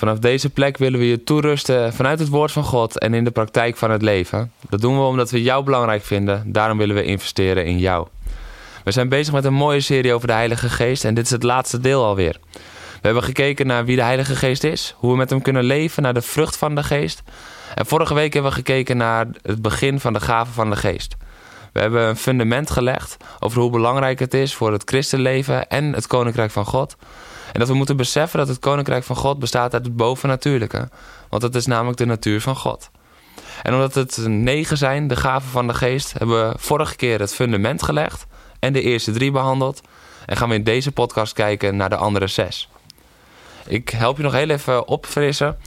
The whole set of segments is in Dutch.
Vanaf deze plek willen we je toerusten vanuit het woord van God en in de praktijk van het leven. Dat doen we omdat we jou belangrijk vinden. Daarom willen we investeren in jou. We zijn bezig met een mooie serie over de Heilige Geest en dit is het laatste deel alweer. We hebben gekeken naar wie de Heilige Geest is, hoe we met hem kunnen leven, naar de vrucht van de Geest. En vorige week hebben we gekeken naar het begin van de gaven van de Geest. We hebben een fundament gelegd over hoe belangrijk het is voor het christenleven en het Koninkrijk van God. En dat we moeten beseffen dat het koninkrijk van God bestaat uit het bovennatuurlijke. Want dat is namelijk de natuur van God. En omdat het negen zijn, de gaven van de geest, hebben we vorige keer het fundament gelegd en de eerste drie behandeld. En gaan we in deze podcast kijken naar de andere zes. Ik help je nog heel even opfrissen.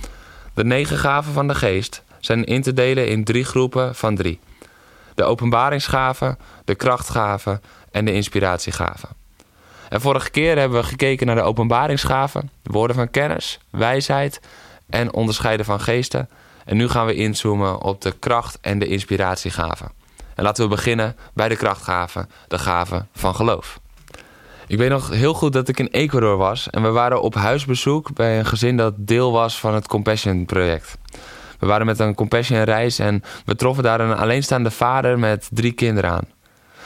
De negen gaven van de geest zijn in te delen in drie groepen van drie. De openbaringsgaven, de krachtgaven en de inspiratiegaven. Vorige keer hebben we gekeken naar de openbaringsgaven, woorden van kennis, wijsheid en onderscheiden van geesten. En nu gaan we inzoomen op de kracht en de inspiratiegaven. En laten we beginnen bij de krachtgaven, de gaven van geloof. Ik weet nog heel goed dat ik in Ecuador was en we waren op huisbezoek bij een gezin dat deel was van het Compassion project. We waren met een Compassion reis en we troffen daar een alleenstaande vader met drie kinderen aan.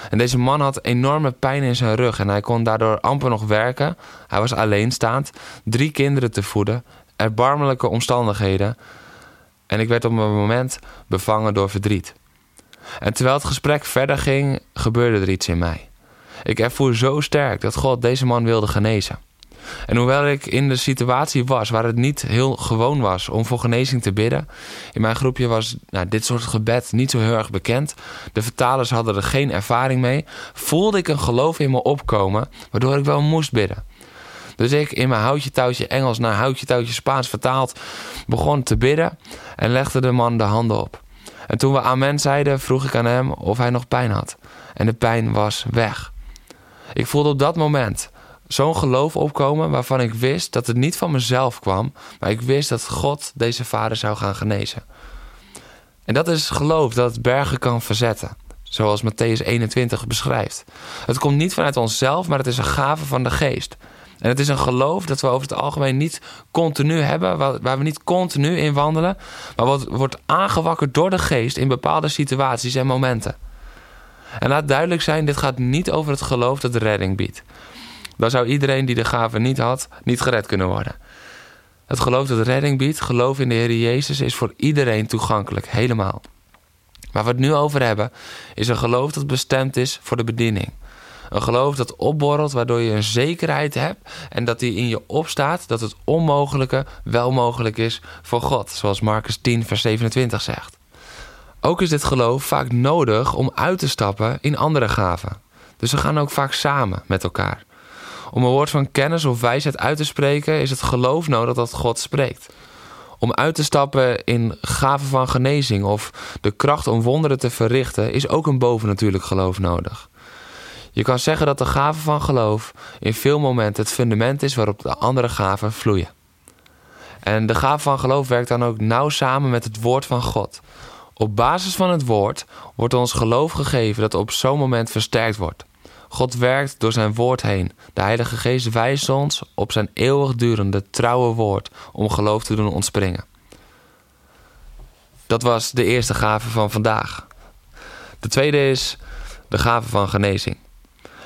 En deze man had enorme pijn in zijn rug en hij kon daardoor amper nog werken. Hij was alleenstaand, drie kinderen te voeden, erbarmelijke omstandigheden. En ik werd op een moment bevangen door verdriet. En terwijl het gesprek verder ging, gebeurde er iets in mij. Ik ervoer zo sterk dat God deze man wilde genezen. En hoewel ik in de situatie was waar het niet heel gewoon was om voor genezing te bidden, in mijn groepje was nou, dit soort gebed niet zo heel erg bekend. De vertalers hadden er geen ervaring mee. Voelde ik een geloof in me opkomen, waardoor ik wel moest bidden. Dus ik in mijn houtje touwtje Engels naar houtje touwtje Spaans vertaald begon te bidden en legde de man de handen op. En toen we amen zeiden, vroeg ik aan hem of hij nog pijn had. En de pijn was weg. Ik voelde op dat moment zo'n geloof opkomen waarvan ik wist dat het niet van mezelf kwam, maar ik wist dat God deze vader zou gaan genezen. En dat is geloof dat bergen kan verzetten, zoals Matthäus 21 beschrijft. Het komt niet vanuit onszelf, maar het is een gave van de geest. En het is een geloof dat we over het algemeen niet continu hebben, waar we niet continu in wandelen, maar wat wordt aangewakkerd door de geest in bepaalde situaties en momenten. En laat duidelijk zijn, dit gaat niet over het geloof dat de redding biedt dan zou iedereen die de gave niet had, niet gered kunnen worden. Het geloof dat redding biedt, geloof in de Heer Jezus, is voor iedereen toegankelijk, helemaal. Waar we het nu over hebben, is een geloof dat bestemd is voor de bediening. Een geloof dat opborrelt, waardoor je een zekerheid hebt en dat die in je opstaat dat het onmogelijke wel mogelijk is voor God, zoals Marcus 10, vers 27 zegt. Ook is dit geloof vaak nodig om uit te stappen in andere gaven. Dus we gaan ook vaak samen met elkaar. Om een woord van kennis of wijsheid uit te spreken, is het geloof nodig dat God spreekt. Om uit te stappen in gaven van genezing of de kracht om wonderen te verrichten, is ook een bovennatuurlijk geloof nodig. Je kan zeggen dat de gave van geloof in veel momenten het fundament is waarop de andere gaven vloeien. En de gave van geloof werkt dan ook nauw samen met het woord van God. Op basis van het woord wordt ons geloof gegeven dat op zo'n moment versterkt wordt. God werkt door zijn woord heen. De Heilige Geest wijst ons op zijn eeuwigdurende, trouwe woord om geloof te doen ontspringen. Dat was de eerste gave van vandaag. De tweede is de gave van genezing.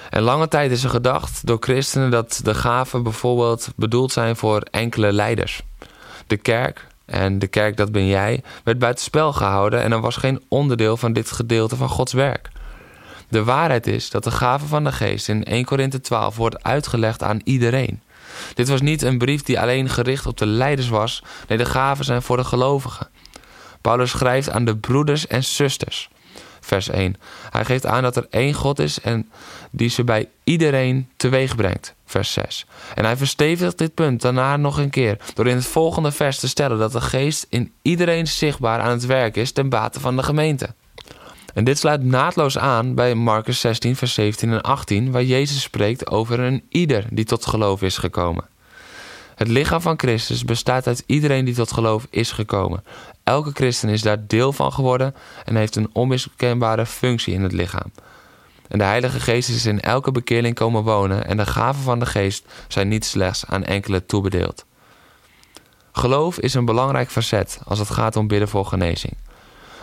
En lange tijd is er gedacht door christenen dat de gaven bijvoorbeeld bedoeld zijn voor enkele leiders. De kerk, en de kerk dat ben jij, werd buitenspel gehouden en er was geen onderdeel van dit gedeelte van Gods werk. De waarheid is dat de gave van de geest in 1 Korinthe 12 wordt uitgelegd aan iedereen. Dit was niet een brief die alleen gericht op de leiders was. Nee, de gaven zijn voor de gelovigen. Paulus schrijft aan de broeders en zusters. vers 1. Hij geeft aan dat er één God is en die ze bij iedereen teweeg brengt, vers 6. En hij verstevigt dit punt daarna nog een keer door in het volgende vers te stellen dat de geest in iedereen zichtbaar aan het werk is ten bate van de gemeente. En dit sluit naadloos aan bij Marcus 16, vers 17 en 18, waar Jezus spreekt over een ieder die tot geloof is gekomen. Het lichaam van Christus bestaat uit iedereen die tot geloof is gekomen. Elke christen is daar deel van geworden en heeft een onmiskenbare functie in het lichaam. En de Heilige Geest is in elke bekeerling komen wonen en de gaven van de Geest zijn niet slechts aan enkele toebedeeld. Geloof is een belangrijk facet als het gaat om bidden voor genezing.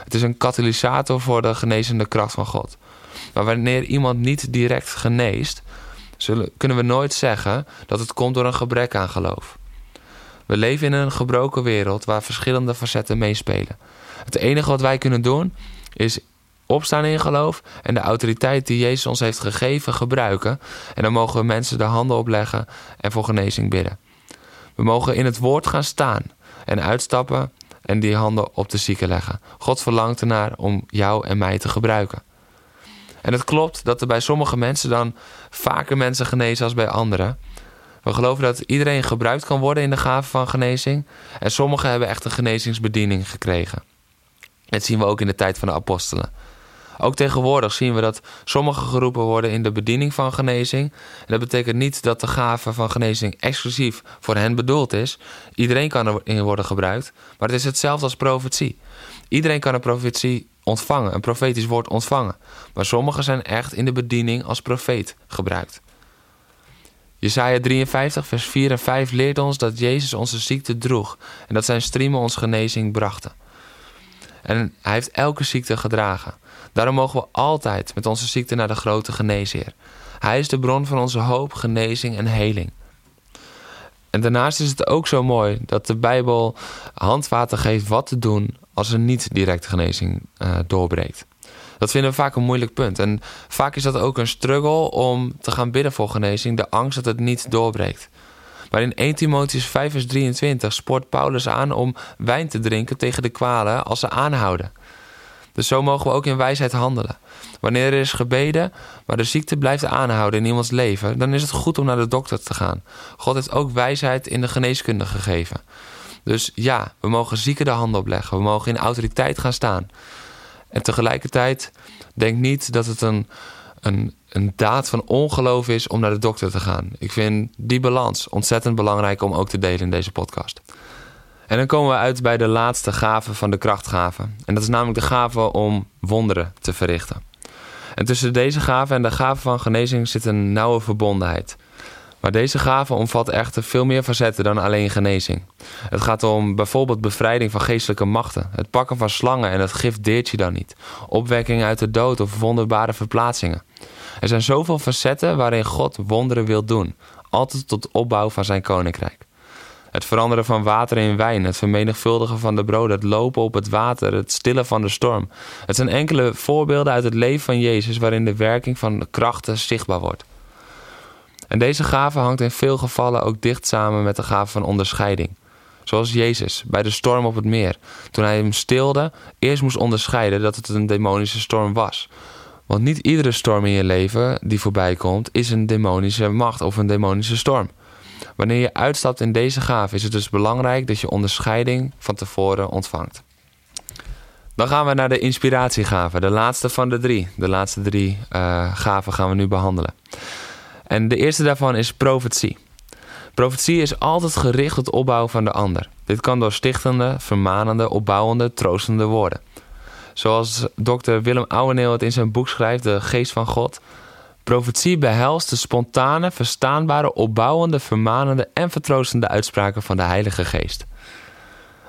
Het is een katalysator voor de genezende kracht van God. Maar wanneer iemand niet direct geneest, zullen, kunnen we nooit zeggen dat het komt door een gebrek aan geloof. We leven in een gebroken wereld waar verschillende facetten meespelen. Het enige wat wij kunnen doen is opstaan in geloof en de autoriteit die Jezus ons heeft gegeven gebruiken. En dan mogen we mensen de handen opleggen en voor genezing bidden. We mogen in het woord gaan staan en uitstappen en die handen op de zieken leggen. God verlangt ernaar om jou en mij te gebruiken. En het klopt dat er bij sommige mensen dan vaker mensen genezen als bij anderen. We geloven dat iedereen gebruikt kan worden in de gave van genezing. En sommigen hebben echt een genezingsbediening gekregen. Dat zien we ook in de tijd van de apostelen. Ook tegenwoordig zien we dat sommigen geroepen worden in de bediening van genezing. En dat betekent niet dat de gave van genezing exclusief voor hen bedoeld is. Iedereen kan erin worden gebruikt, maar het is hetzelfde als profetie. Iedereen kan een profetie ontvangen, een profetisch woord ontvangen. Maar sommigen zijn echt in de bediening als profeet gebruikt. Jesaja 53, vers 4 en 5 leert ons dat Jezus onze ziekte droeg en dat zijn striemen ons genezing brachten. En hij heeft elke ziekte gedragen. Daarom mogen we altijd met onze ziekte naar de grote geneesheer. Hij is de bron van onze hoop, genezing en heling. En daarnaast is het ook zo mooi dat de Bijbel handvaten geeft wat te doen als er niet direct genezing uh, doorbreekt. Dat vinden we vaak een moeilijk punt. En vaak is dat ook een struggle om te gaan bidden voor genezing, de angst dat het niet doorbreekt. Maar in 1 Timotheus 5 vers 23 spoort Paulus aan om wijn te drinken tegen de kwalen als ze aanhouden. Dus zo mogen we ook in wijsheid handelen. Wanneer er is gebeden, maar de ziekte blijft aanhouden in iemands leven, dan is het goed om naar de dokter te gaan. God heeft ook wijsheid in de geneeskunde gegeven. Dus ja, we mogen zieken de handen opleggen. We mogen in autoriteit gaan staan. En tegelijkertijd denk niet dat het een, een, een daad van ongeloof is om naar de dokter te gaan. Ik vind die balans ontzettend belangrijk om ook te delen in deze podcast. En dan komen we uit bij de laatste gave van de krachtgave. En dat is namelijk de gave om wonderen te verrichten. En tussen deze gave en de gave van genezing zit een nauwe verbondenheid. Maar deze gave omvat echter veel meer facetten dan alleen genezing. Het gaat om bijvoorbeeld bevrijding van geestelijke machten, het pakken van slangen en het gif deert je dan niet, opwekking uit de dood of wonderbare verplaatsingen. Er zijn zoveel facetten waarin God wonderen wil doen, altijd tot opbouw van zijn koninkrijk. Het veranderen van water in wijn, het vermenigvuldigen van de broden, het lopen op het water, het stillen van de storm. Het zijn enkele voorbeelden uit het leven van Jezus waarin de werking van de krachten zichtbaar wordt. En deze gave hangt in veel gevallen ook dicht samen met de gave van onderscheiding. Zoals Jezus bij de storm op het meer, toen hij hem stilde, eerst moest onderscheiden dat het een demonische storm was. Want niet iedere storm in je leven die voorbij komt, is een demonische macht of een demonische storm. Wanneer je uitstapt in deze gave, is het dus belangrijk dat je onderscheiding van tevoren ontvangt. Dan gaan we naar de inspiratiegave, de laatste van de drie. De laatste drie uh, gaven gaan we nu behandelen. En de eerste daarvan is profetie. Profetie is altijd gericht op het opbouwen van de ander. Dit kan door stichtende, vermanende, opbouwende, troostende woorden. Zoals dokter Willem Ouweneel het in zijn boek schrijft, De Geest van God. Profetie behelst de spontane, verstaanbare, opbouwende, vermanende en vertroostende uitspraken van de Heilige Geest.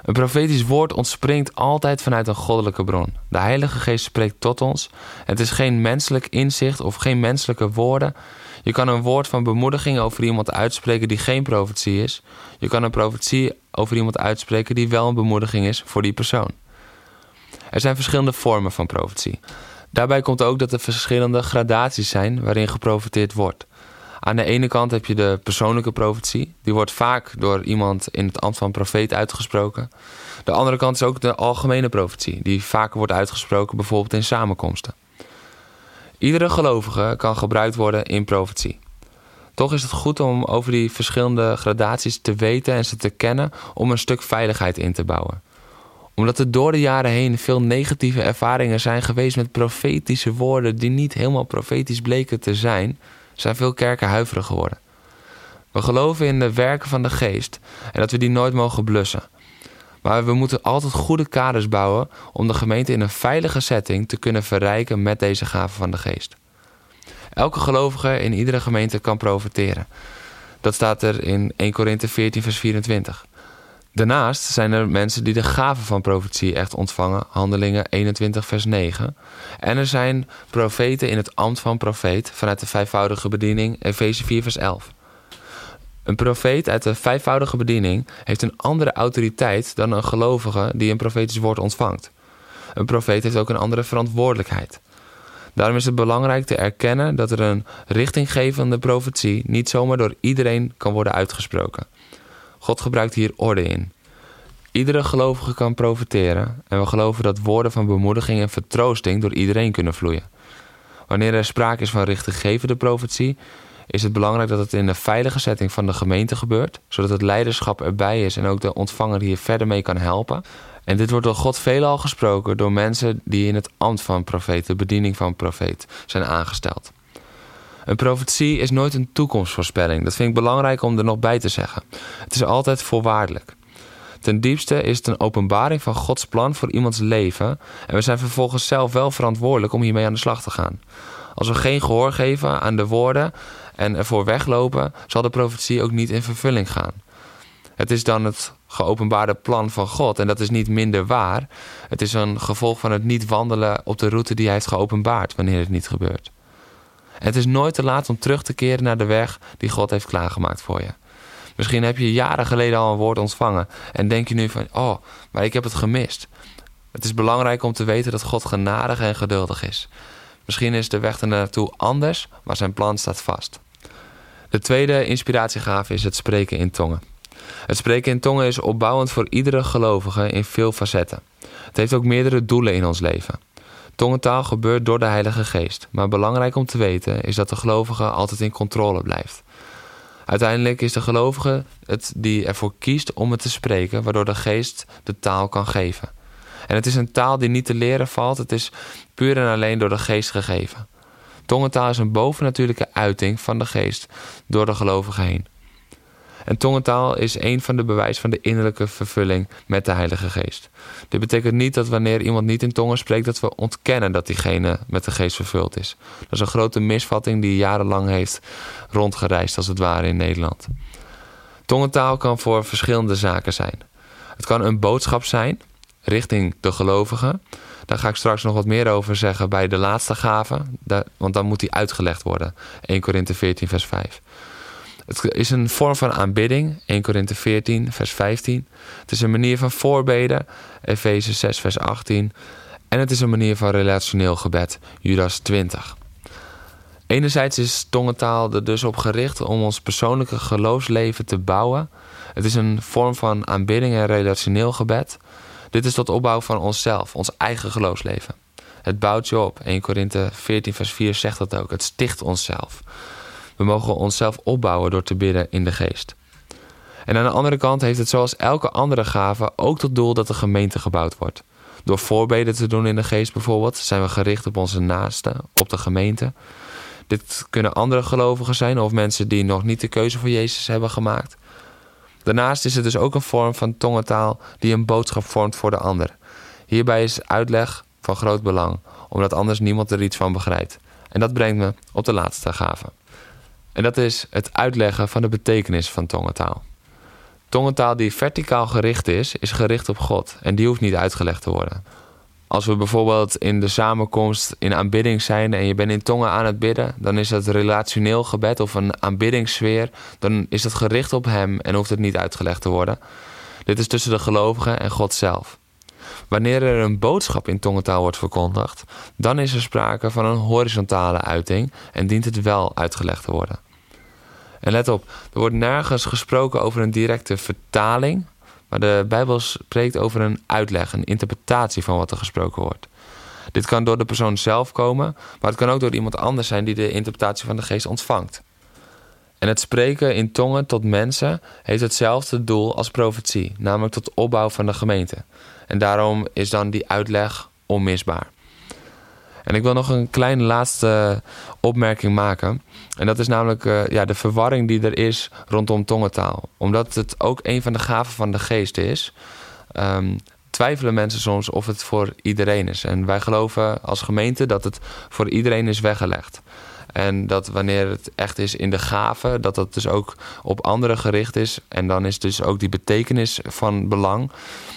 Een profetisch woord ontspringt altijd vanuit een goddelijke bron. De Heilige Geest spreekt tot ons. Het is geen menselijk inzicht of geen menselijke woorden. Je kan een woord van bemoediging over iemand uitspreken die geen profetie is. Je kan een profetie over iemand uitspreken die wel een bemoediging is voor die persoon. Er zijn verschillende vormen van profetie. Daarbij komt ook dat er verschillende gradaties zijn waarin geprofiteerd wordt. Aan de ene kant heb je de persoonlijke profetie. Die wordt vaak door iemand in het ambt van profeet uitgesproken. De andere kant is ook de algemene profetie, die vaker wordt uitgesproken bijvoorbeeld in samenkomsten. Iedere gelovige kan gebruikt worden in profetie. Toch is het goed om over die verschillende gradaties te weten en ze te kennen om een stuk veiligheid in te bouwen. Omdat er door de jaren heen veel negatieve ervaringen zijn geweest met profetische woorden die niet helemaal profetisch bleken te zijn, zijn veel kerken huiverig geworden. We geloven in de werken van de geest en dat we die nooit mogen blussen. Maar we moeten altijd goede kaders bouwen om de gemeente in een veilige setting te kunnen verrijken met deze gaven van de geest. Elke gelovige in iedere gemeente kan profiteren. Dat staat er in 1 Korinthe 14, vers 24. Daarnaast zijn er mensen die de gaven van profetie echt ontvangen, Handelingen 21, vers 9. En er zijn profeten in het ambt van profeet vanuit de vijfvoudige bediening, Efeze 4, vers 11. Een profeet uit de vijfvoudige bediening heeft een andere autoriteit dan een gelovige die een profetisch woord ontvangt. Een profeet heeft ook een andere verantwoordelijkheid. Daarom is het belangrijk te erkennen dat er een richtinggevende profetie niet zomaar door iedereen kan worden uitgesproken. God gebruikt hier orde in. Iedere gelovige kan profiteren en we geloven dat woorden van bemoediging en vertroosting door iedereen kunnen vloeien. Wanneer er sprake is van richtinggevende profetie, is het belangrijk dat het in de veilige setting van de gemeente gebeurt, zodat het leiderschap erbij is en ook de ontvanger hier verder mee kan helpen. En dit wordt door God veelal gesproken door mensen die in het ambt van profeet, de bediening van profeet, zijn aangesteld. Een profetie is nooit een toekomstvoorspelling. Dat vind ik belangrijk om er nog bij te zeggen. Het is altijd voorwaardelijk. Ten diepste is het een openbaring van Gods plan voor iemands leven. En we zijn vervolgens zelf wel verantwoordelijk om hiermee aan de slag te gaan. Als we geen gehoor geven aan de woorden en ervoor weglopen, zal de profetie ook niet in vervulling gaan. Het is dan het geopenbaarde plan van God en dat is niet minder waar. Het is een gevolg van het niet wandelen op de route die hij heeft geopenbaard wanneer het niet gebeurt. Het is nooit te laat om terug te keren naar de weg die God heeft klaargemaakt voor je. Misschien heb je jaren geleden al een woord ontvangen en denk je nu van, oh, maar ik heb het gemist. Het is belangrijk om te weten dat God genadig en geduldig is. Misschien is de weg er naartoe anders, maar zijn plan staat vast. De tweede inspiratiegave is het spreken in tongen. Het spreken in tongen is opbouwend voor iedere gelovige in veel facetten. Het heeft ook meerdere doelen in ons leven. Tongentaal gebeurt door de Heilige Geest, maar belangrijk om te weten is dat de gelovige altijd in controle blijft. Uiteindelijk is de gelovige het die ervoor kiest om het te spreken, waardoor de geest de taal kan geven. En het is een taal die niet te leren valt, het is puur en alleen door de geest gegeven. Tongentaal is een bovennatuurlijke uiting van de geest door de gelovige heen. En tongentaal is een van de bewijzen van de innerlijke vervulling met de Heilige Geest. Dit betekent niet dat wanneer iemand niet in tongen spreekt, dat we ontkennen dat diegene met de Geest vervuld is. Dat is een grote misvatting die jarenlang heeft rondgereisd, als het ware, in Nederland. Tongentaal kan voor verschillende zaken zijn. Het kan een boodschap zijn richting de gelovigen. Daar ga ik straks nog wat meer over zeggen bij de laatste gave, want dan moet die uitgelegd worden. 1 Korinthe 14, vers 5. Het is een vorm van aanbidding, 1 Korinthe 14, vers 15. Het is een manier van voorbeden, Efeze 6, vers 18. En het is een manier van relationeel gebed, Judas 20. Enerzijds is tongentaal er dus op gericht om ons persoonlijke geloofsleven te bouwen. Het is een vorm van aanbidding en relationeel gebed. Dit is tot opbouw van onszelf, ons eigen geloofsleven. Het bouwt je op. 1 Korinthe 14, vers 4 zegt dat ook. Het sticht onszelf. We mogen onszelf opbouwen door te bidden in de geest. En aan de andere kant heeft het zoals elke andere gave ook tot doel dat de gemeente gebouwd wordt. Door voorbeden te doen in de geest bijvoorbeeld, zijn we gericht op onze naasten, op de gemeente. Dit kunnen andere gelovigen zijn of mensen die nog niet de keuze voor Jezus hebben gemaakt. Daarnaast is het dus ook een vorm van tongentaal die een boodschap vormt voor de ander. Hierbij is uitleg van groot belang, omdat anders niemand er iets van begrijpt. En dat brengt me op de laatste gave. En dat is het uitleggen van de betekenis van tongentaal. Tongentaal die verticaal gericht is, is gericht op God en die hoeft niet uitgelegd te worden. Als we bijvoorbeeld in de samenkomst in aanbidding zijn en je bent in tongen aan het bidden, dan is dat relationeel gebed of een aanbiddingssfeer. Dan is dat gericht op Hem en hoeft het niet uitgelegd te worden. Dit is tussen de gelovigen en God zelf. Wanneer er een boodschap in tongentaal wordt verkondigd, dan is er sprake van een horizontale uiting en dient het wel uitgelegd te worden. En let op, er wordt nergens gesproken over een directe vertaling, maar de Bijbel spreekt over een uitleg, een interpretatie van wat er gesproken wordt. Dit kan door de persoon zelf komen, maar het kan ook door iemand anders zijn die de interpretatie van de geest ontvangt. En het spreken in tongen tot mensen heeft hetzelfde doel als profetie, namelijk tot opbouw van de gemeente. En daarom is dan die uitleg onmisbaar. En ik wil nog een kleine laatste opmerking maken. En dat is namelijk uh, ja, de verwarring die er is rondom tongentaal. Omdat het ook een van de gaven van de geest is, um, twijfelen mensen soms of het voor iedereen is. En wij geloven als gemeente dat het voor iedereen is weggelegd. En dat wanneer het echt is in de gave, dat dat dus ook op anderen gericht is. En dan is dus ook die betekenis van belang.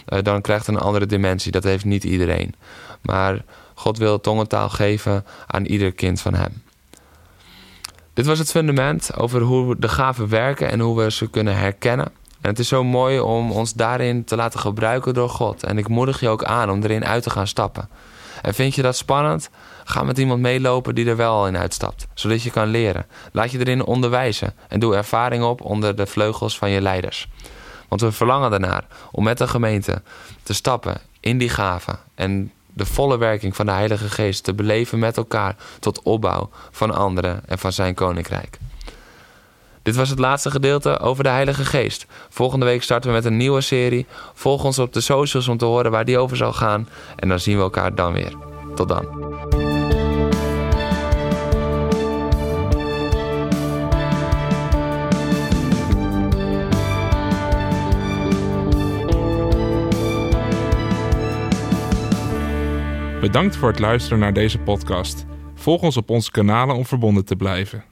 Uh, dan krijgt het een andere dimensie. Dat heeft niet iedereen. Maar God wil tongentaal geven aan ieder kind van hem. Dit was het fundament over hoe de gaven werken en hoe we ze kunnen herkennen. En het is zo mooi om ons daarin te laten gebruiken door God. En ik moedig je ook aan om erin uit te gaan stappen. En vind je dat spannend? Ga met iemand meelopen die er wel in uitstapt, zodat je kan leren. Laat je erin onderwijzen en doe ervaring op onder de vleugels van je leiders. Want we verlangen daarnaar om met de gemeente te stappen in die gaven en de volle werking van de Heilige Geest te beleven met elkaar tot opbouw van anderen en van zijn koninkrijk. Dit was het laatste gedeelte over de Heilige Geest. Volgende week starten we met een nieuwe serie. Volg ons op de socials om te horen waar die over zal gaan. En dan zien we elkaar dan weer. Tot dan. Bedankt voor het luisteren naar deze podcast. Volg ons op onze kanalen om verbonden te blijven.